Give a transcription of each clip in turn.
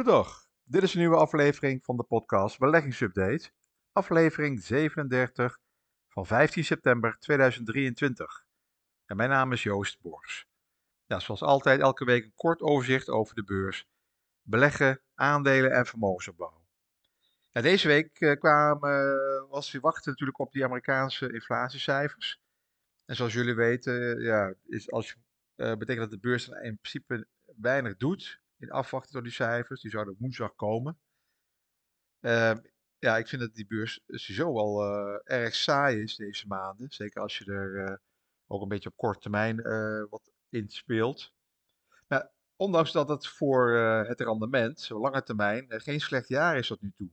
Goedendag, dit is een nieuwe aflevering van de podcast Beleggingsupdate, aflevering 37 van 15 september 2023. En mijn naam is Joost Bors. Ja, zoals altijd elke week een kort overzicht over de beurs, beleggen, aandelen en vermogensopbouw. Deze week kwamen, uh, was we wachten natuurlijk op die Amerikaanse inflatiecijfers. En zoals jullie weten, ja, is als, betekent dat de beurs in principe weinig doet in afwachting door die cijfers. Die zouden woensdag komen. Uh, ja, ik vind dat die beurs sowieso wel uh, erg saai is deze maanden. Zeker als je er uh, ook een beetje op korte termijn wat in speelt. Ondanks dat het voor het rendement, zo lange termijn, geen slecht jaar is tot nu toe.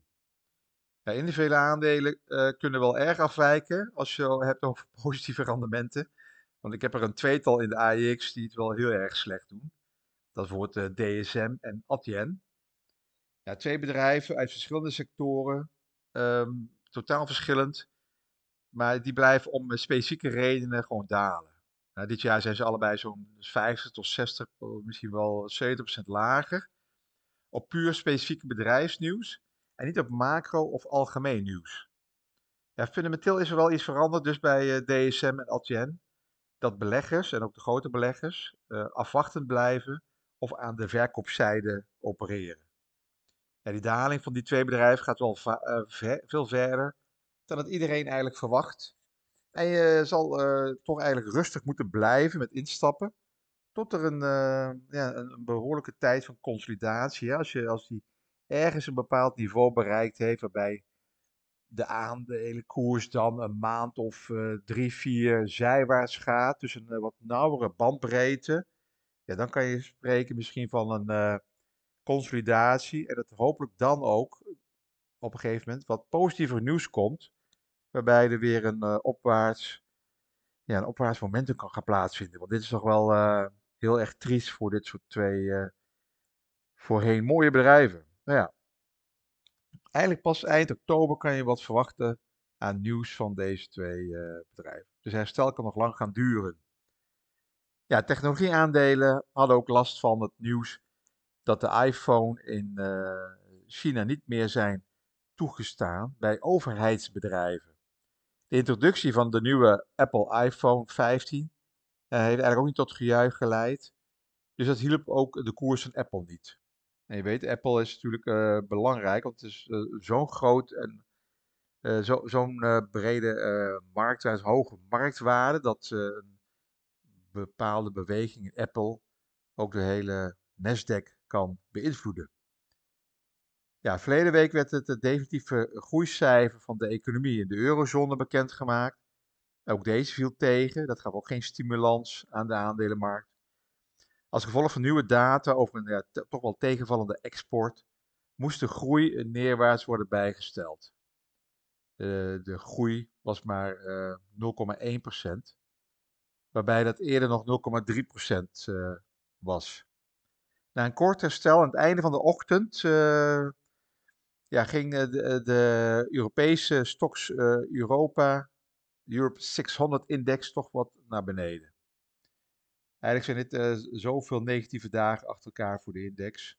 Ja, individuele aandelen kunnen wel erg afwijken als je hebt over positieve rendementen. Want ik heb er een tweetal in de AEX die het wel heel erg slecht doen. Dat wordt uh, DSM en Adyen. Ja, twee bedrijven uit verschillende sectoren, um, totaal verschillend, maar die blijven om specifieke redenen gewoon dalen. Nou, dit jaar zijn ze allebei zo'n 50 tot 60, misschien wel 70% lager. Op puur specifieke bedrijfsnieuws en niet op macro of algemeen nieuws. Ja, fundamenteel is er wel iets veranderd dus bij uh, DSM en Adyen. Dat beleggers en ook de grote beleggers afwachtend blijven of aan de verkoopzijde opereren. Ja, die daling van die twee bedrijven gaat wel ver, veel verder dan het iedereen eigenlijk verwacht. En je zal uh, toch eigenlijk rustig moeten blijven met instappen. Tot er een, uh, ja, een, behoorlijke tijd van consolidatie. Als, je, als die ergens een bepaald niveau bereikt heeft, waarbij de aandelenkoers dan een maand of drie, vier zijwaarts gaat. Dus een wat nauwere bandbreedte ja, dan kan je spreken misschien van een uh, consolidatie. En dat hopelijk dan ook op een gegeven moment wat positiever nieuws komt. Waarbij er weer een uh, opwaarts, ja, een opwaarts momentum kan gaan plaatsvinden. Want dit is toch wel heel erg triest voor dit soort twee voorheen mooie bedrijven. Nou ja, eigenlijk pas eind oktober kan je wat verwachten aan nieuws van deze twee bedrijven. Dus herstel kan nog lang gaan duren. Ja, technologieaandelen hadden ook last van het nieuws dat de iPhone in uh, China niet meer zijn toegestaan bij overheidsbedrijven. De introductie van de nieuwe Apple iPhone 15 uh, heeft eigenlijk ook niet tot gejuich geleid. Dus dat hielp ook de koers van Apple niet. En je weet, Apple is natuurlijk uh, belangrijk, want het is zo'n groot en zo'n zo brede markt, hoge marktwaarde, dat een bepaalde bewegingen in Apple ook de hele Nasdaq kan beïnvloeden. Ja, verleden week werd het definitieve groeicijfer van de economie in de eurozone bekendgemaakt. Ook deze viel tegen. Dat gaf ook geen stimulans aan de aandelenmarkt. Als gevolg van nieuwe data over een toch wel tegenvallende export, moest de groei neerwaarts worden bijgesteld. De, de groei was maar uh, eh, 0,1% waarbij dat eerder nog 0,3% uh, eh, was. Na een kort herstel aan het einde van de ochtend uh, ja, ging de, de, Europese uh, Europa, Europe 600 index toch wat naar beneden. Eigenlijk zijn dit zoveel negatieve dagen achter elkaar voor de index.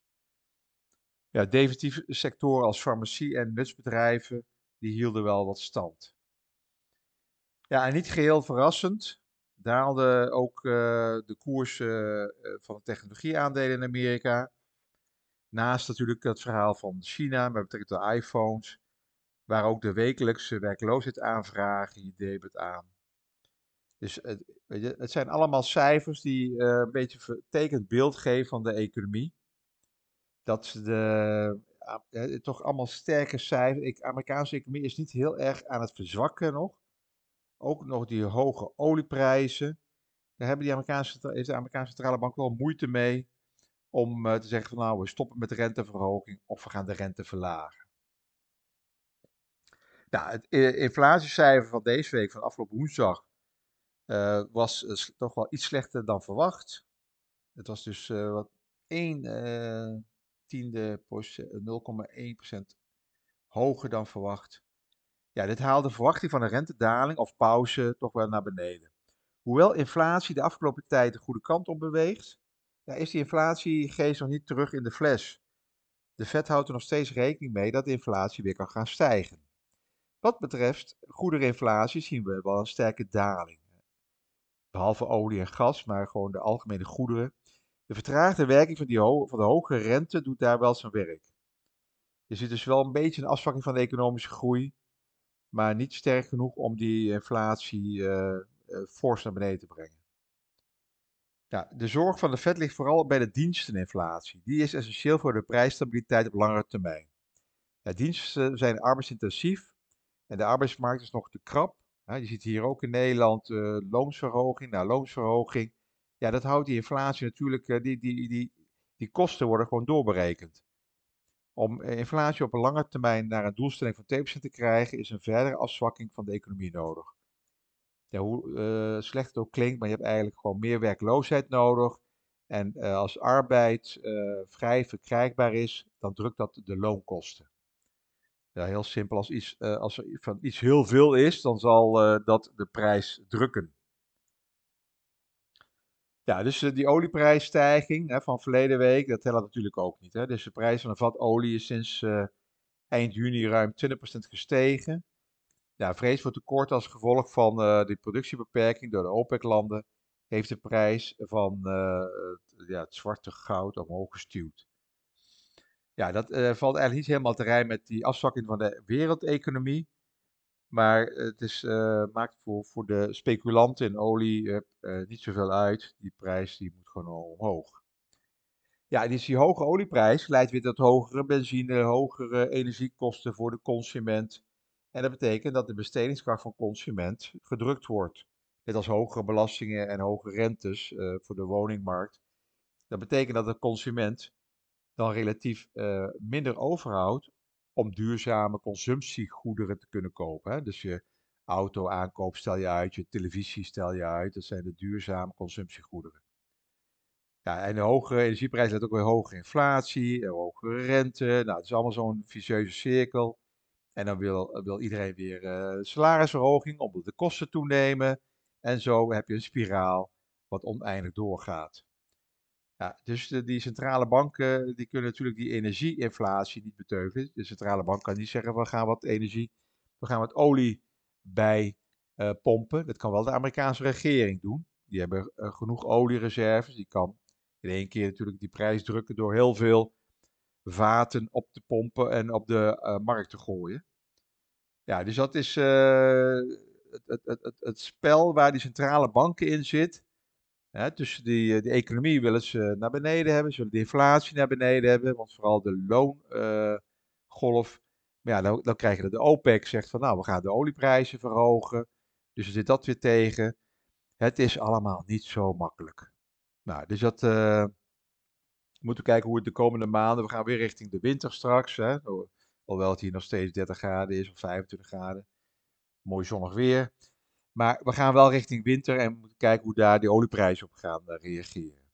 Ja, definitieve sectoren als farmacie en nutsbedrijven, die hielden wel wat stand. Ja, en niet geheel verrassend, daalde ook uh, de koers uh, van de technologieaandelen in Amerika. Naast natuurlijk het verhaal van China met betrekking tot iPhones, waar ook de wekelijkse werkloosheidsaanvragen je debet aan. Dus het, weet je, het zijn allemaal cijfers die uh, een beetje vertekend beeld geven van de economie. Dat de, uh, toch allemaal sterke cijfers. De Amerikaanse economie is niet heel erg aan het verzwakken nog. Ook nog die hoge olieprijzen. Daar hebben die Amerikaanse, heeft de Amerikaanse centrale bank wel moeite mee om uh, te zeggen van nou we stoppen met de renteverhoging of we gaan de rente verlagen. Nou, het inflatiecijfer van deze week, van afgelopen woensdag, uh, was uh, toch wel iets slechter dan verwacht. Het was dus wat 1 tiende 0,1% hoger dan verwacht. Ja, dit haalt de verwachting van een rentedaling of pauze toch wel naar beneden. Hoewel inflatie de afgelopen tijd de goede kant op beweegt, ja, is die inflatiegeest nog niet terug in de fles. de Fed houdt er nog steeds rekening mee dat de inflatie weer kan gaan stijgen. Wat betreft goederinflatie zien we wel een sterke daling. Behalve olie en gas, maar gewoon de algemene goederen. De vertraagde werking van, die van de hoge rente doet daar wel zijn werk. Je ziet dus wel een beetje een afzwakking van de economische groei, maar niet sterk genoeg om die inflatie uh, uh, fors naar beneden te brengen. Ja, de zorg van de Fed ligt vooral bij de diensteninflatie. Die is essentieel voor de prijsstabiliteit op langere termijn. Ja, diensten zijn arbeidsintensief en de arbeidsmarkt is nog te krap. je ziet hier ook in Nederland uh, loonsverhoging na loonsverhoging. Ja, dat houdt die inflatie natuurlijk, die, die, die, die kosten worden gewoon doorberekend. Om inflatie op een lange termijn naar een doelstelling van 2% te krijgen, is een verdere afzwakking van de economie nodig hoe uh, slecht het ook klinkt, maar je hebt eigenlijk gewoon meer werkloosheid nodig. En uh, als arbeid vrij verkrijgbaar is, dan drukt dat de loonkosten. Ja, heel simpel, als, iets, als er van iets heel veel is, dan zal dat de prijs drukken. Ja, dus die olieprijsstijging hè, van verleden week, dat telt natuurlijk ook niet. Hè. Dus de prijs van een vat olie is sinds eind juni ruim 20% gestegen ja, vrees voor tekort als gevolg van uh, die productiebeperking door de OPEC-landen heeft de prijs van het, ja, het zwarte goud omhoog gestuurd. Ja, dat valt eigenlijk niet helemaal te rijmen met die afzwakking van de wereldeconomie. Maar het is, maakt voor, voor de speculanten in olie niet zoveel uit. Die prijs die moet gewoon omhoog. Ja, dus die hoge olieprijs leidt weer tot hogere benzine, hogere energiekosten voor de consument. En dat betekent dat de bestedingskracht van consument gedrukt wordt. Net als hogere belastingen en hoge rentes voor de woningmarkt. Dat betekent dat de consument dan relatief minder overhoudt om duurzame consumptiegoederen te kunnen kopen. Hè? Dus je auto aankoop stel je uit, je televisie stel je uit. Dat zijn de duurzame consumptiegoederen. Ja, en de hogere energieprijs leidt ook weer hogere inflatie, hogere rente. Nou, het is allemaal zo'n vicieuze cirkel. En dan wil, wil iedereen weer uh, salarisverhoging, omdat de kosten toenemen. En zo heb je een spiraal wat oneindig doorgaat. Ja, dus de, die centrale banken die kunnen natuurlijk die energieinflatie niet beteugelen. De centrale bank kan niet zeggen we gaan wat energie, we gaan wat olie bij uh, pompen. Dat kan wel de Amerikaanse regering doen. Die hebben uh, genoeg oliereserves. Die kan in één keer natuurlijk die prijs drukken door heel veel vaten op te pompen en op de uh, markt te gooien. Ja, dus dat is het, het, het, het, spel waar die centrale banken in zit. Hè, tussen die, eh, die economie willen ze naar beneden hebben, ze willen de inflatie naar beneden hebben, want vooral de loongolf. Uh, maar ja, dan, dan krijg je de OPEC zegt van nou, we gaan de olieprijzen verhogen. Dus er zit dat weer tegen. Het is allemaal niet zo makkelijk. Nou, dus dat, we moeten kijken hoe het de komende maanden, we gaan weer richting de winter straks. Hè. Hoewel het hier nog steeds 30 graden is of 25 graden. Mooi zonnig weer. Maar we gaan wel richting winter en moeten kijken hoe daar die olieprijzen op gaan uh, reageren.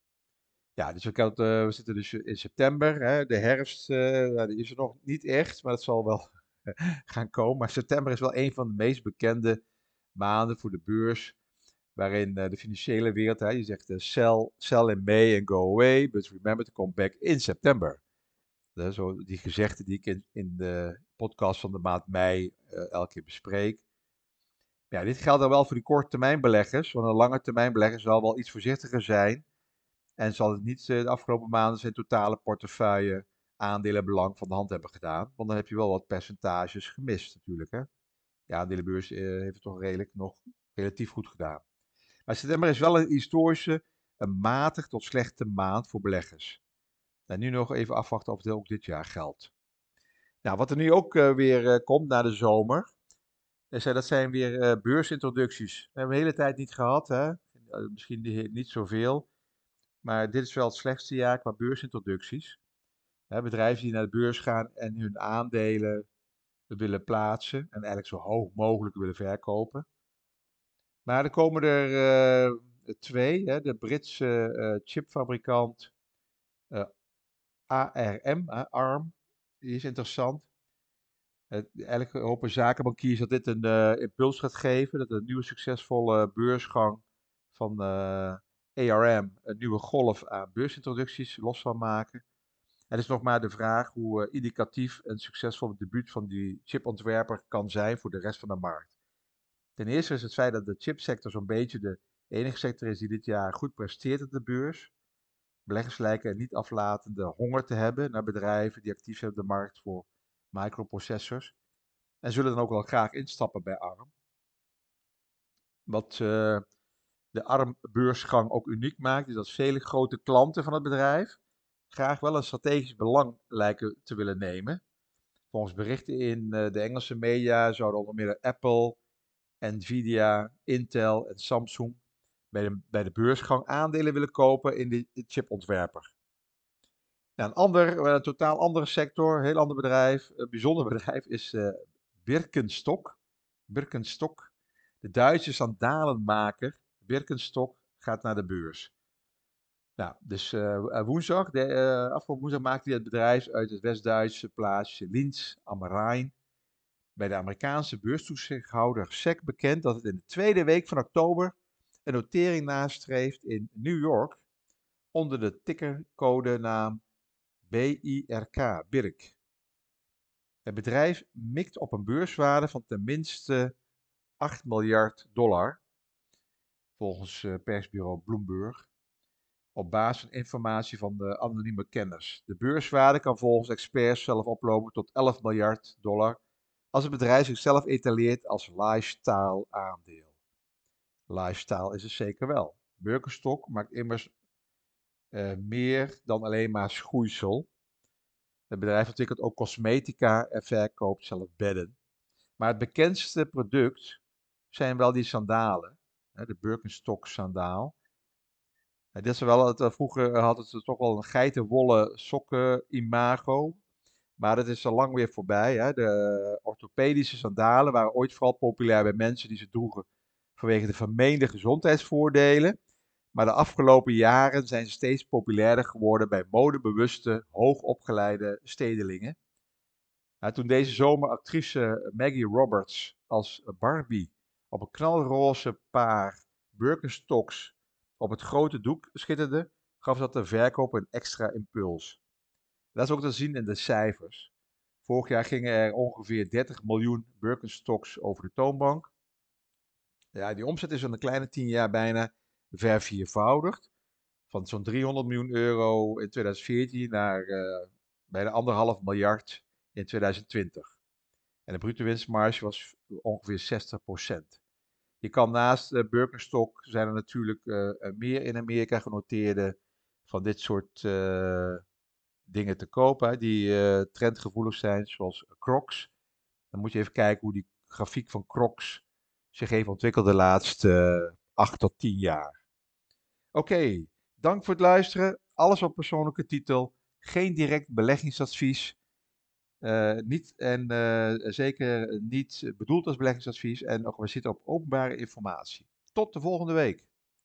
Ja, dus we, kan uh, we, zitten dus in september. Hè, de herfst uh, die is er nog niet echt, maar dat zal wel gaan komen. Maar september is wel een van de meest bekende maanden voor de beurs. Waarin de financiële wereld, hè, je zegt sell, sell in May and go away, but remember to come back in September zo die gezegden die ik in, in de podcast van de maand mei elke keer bespreek. Ja, dit geldt dan wel voor die korte termijn beleggers, want een lange termijn belegger zal wel iets voorzichtiger zijn. En zal het niet uh, de afgelopen maanden zijn totale portefeuille aandelenbelang van de hand hebben gedaan. Want dan heb je wel wat percentages gemist natuurlijk. Hè? De aandelenbeurs uh, heeft het toch redelijk nog relatief goed gedaan. Maar september is wel een historische, een matig tot slechte maand voor beleggers. En nu nog even afwachten of het ook dit jaar geldt. Nou, wat er nu ook uh, weer komt na de zomer, dat zijn weer beursintroducties. Dat hebben we de hele tijd niet gehad, hè? misschien niet zoveel. Maar dit is wel het slechtste jaar qua beursintroducties. Bedrijven die naar de beurs gaan en hun aandelen willen plaatsen en eigenlijk zo hoog mogelijk willen verkopen. Maar er komen er twee. Hè, de Britse chipfabrikant ARM, ARM, die is interessant. Eigenlijk hopen zakenbankiers dat dit een uh, impuls gaat geven, dat een nieuwe succesvolle beursgang van uh, ARM een nieuwe golf aan beursintroducties los zal maken. Het is nog maar de vraag hoe indicatief een succesvol debuut van die chipontwerper kan zijn voor de rest van de markt. Ten eerste is het feit dat de chipsector zo'n beetje de enige sector is die dit jaar goed presteert op de beurs. Beleggers lijken niet aflatende honger te hebben naar bedrijven die actief zijn op de markt voor microprocessors. En zullen dan ook wel graag instappen bij ARM. Wat uh, de ARM-beursgang ook uniek maakt, is dat vele grote klanten van het bedrijf graag wel een strategisch belang lijken te willen nemen. Volgens berichten in uh, de Engelse media zouden onder meer Apple, Nvidia, Intel en Samsung bij de, bij de beursgang aandelen willen kopen in de, chipontwerper. Nou, een ander, een totaal andere sector, een heel ander bedrijf, een bijzonder bedrijf, is uh, Birkenstock. Birkenstock, de Duitse sandalenmaker Birkenstock, gaat naar de beurs. Nou, dus woensdag, de, afgelopen woensdag maakte hij het bedrijf uit het West-Duitse plaatsje Linz am Rhein bij de Amerikaanse beurstoezichthouder SEC bekend dat het in de tweede week van oktober een notering nastreeft in New York onder de tickercodenaam BIRK, BIRK. Het bedrijf mikt op een beurswaarde van tenminste 8 miljard dollar, volgens uh, persbureau Bloomberg, op basis van informatie van de anonieme kenners. De beurswaarde kan volgens experts zelf oplopen tot 11 miljard dollar als het bedrijf zichzelf etaleert als lifestyle aandeel. Lifestyle is het zeker wel. Birkenstock maakt immers uh, meer dan alleen maar schoeisel. Het bedrijf ontwikkelt ook cosmetica en verkoopt zelf bedden. Maar het bekendste product zijn wel die sandalen. Hè, de Birkenstock sandaal. dit is wel het, eh, vroeger had het toch wel een geitenwolle sokken imago. Maar dat is al lang weer voorbij. Hè. De orthopedische sandalen waren ooit vooral populair bij mensen die ze droegen vanwege de vermeende gezondheidsvoordelen. Maar de afgelopen jaren zijn ze steeds populairder geworden bij modebewuste, hoogopgeleide stedelingen. Nou, toen deze zomer actrice Maggie Roberts als Barbie op een knalroze paar Birkenstocks op het grote doek schitterde, gaf dat de verkoop een extra impuls. Dat is ook te zien in de cijfers. Vorig jaar gingen er ongeveer 30 miljoen Birkenstocks over de toonbank. Ja, die omzet is in een kleine 10 jaar bijna verviervoudigd. Van zo'n 300 miljoen euro in 2014 naar uh, bijna anderhalf miljard in 2020. En de bruto winstmarge was ongeveer 60%. Je kan naast uh, zijn er natuurlijk uh, meer in Amerika genoteerde van dit soort dingen te kopen die trendgevoelig zijn, zoals Crocs. Dan moet je even kijken hoe die grafiek van Crocs zich heeft ontwikkeld de laatste 8 tot 10 jaar. Oké, dank voor het luisteren. Alles op persoonlijke titel. Geen direct beleggingsadvies. Uh, niet, en uh, zeker niet bedoeld als beleggingsadvies. En we zitten op openbare informatie. Tot de volgende week.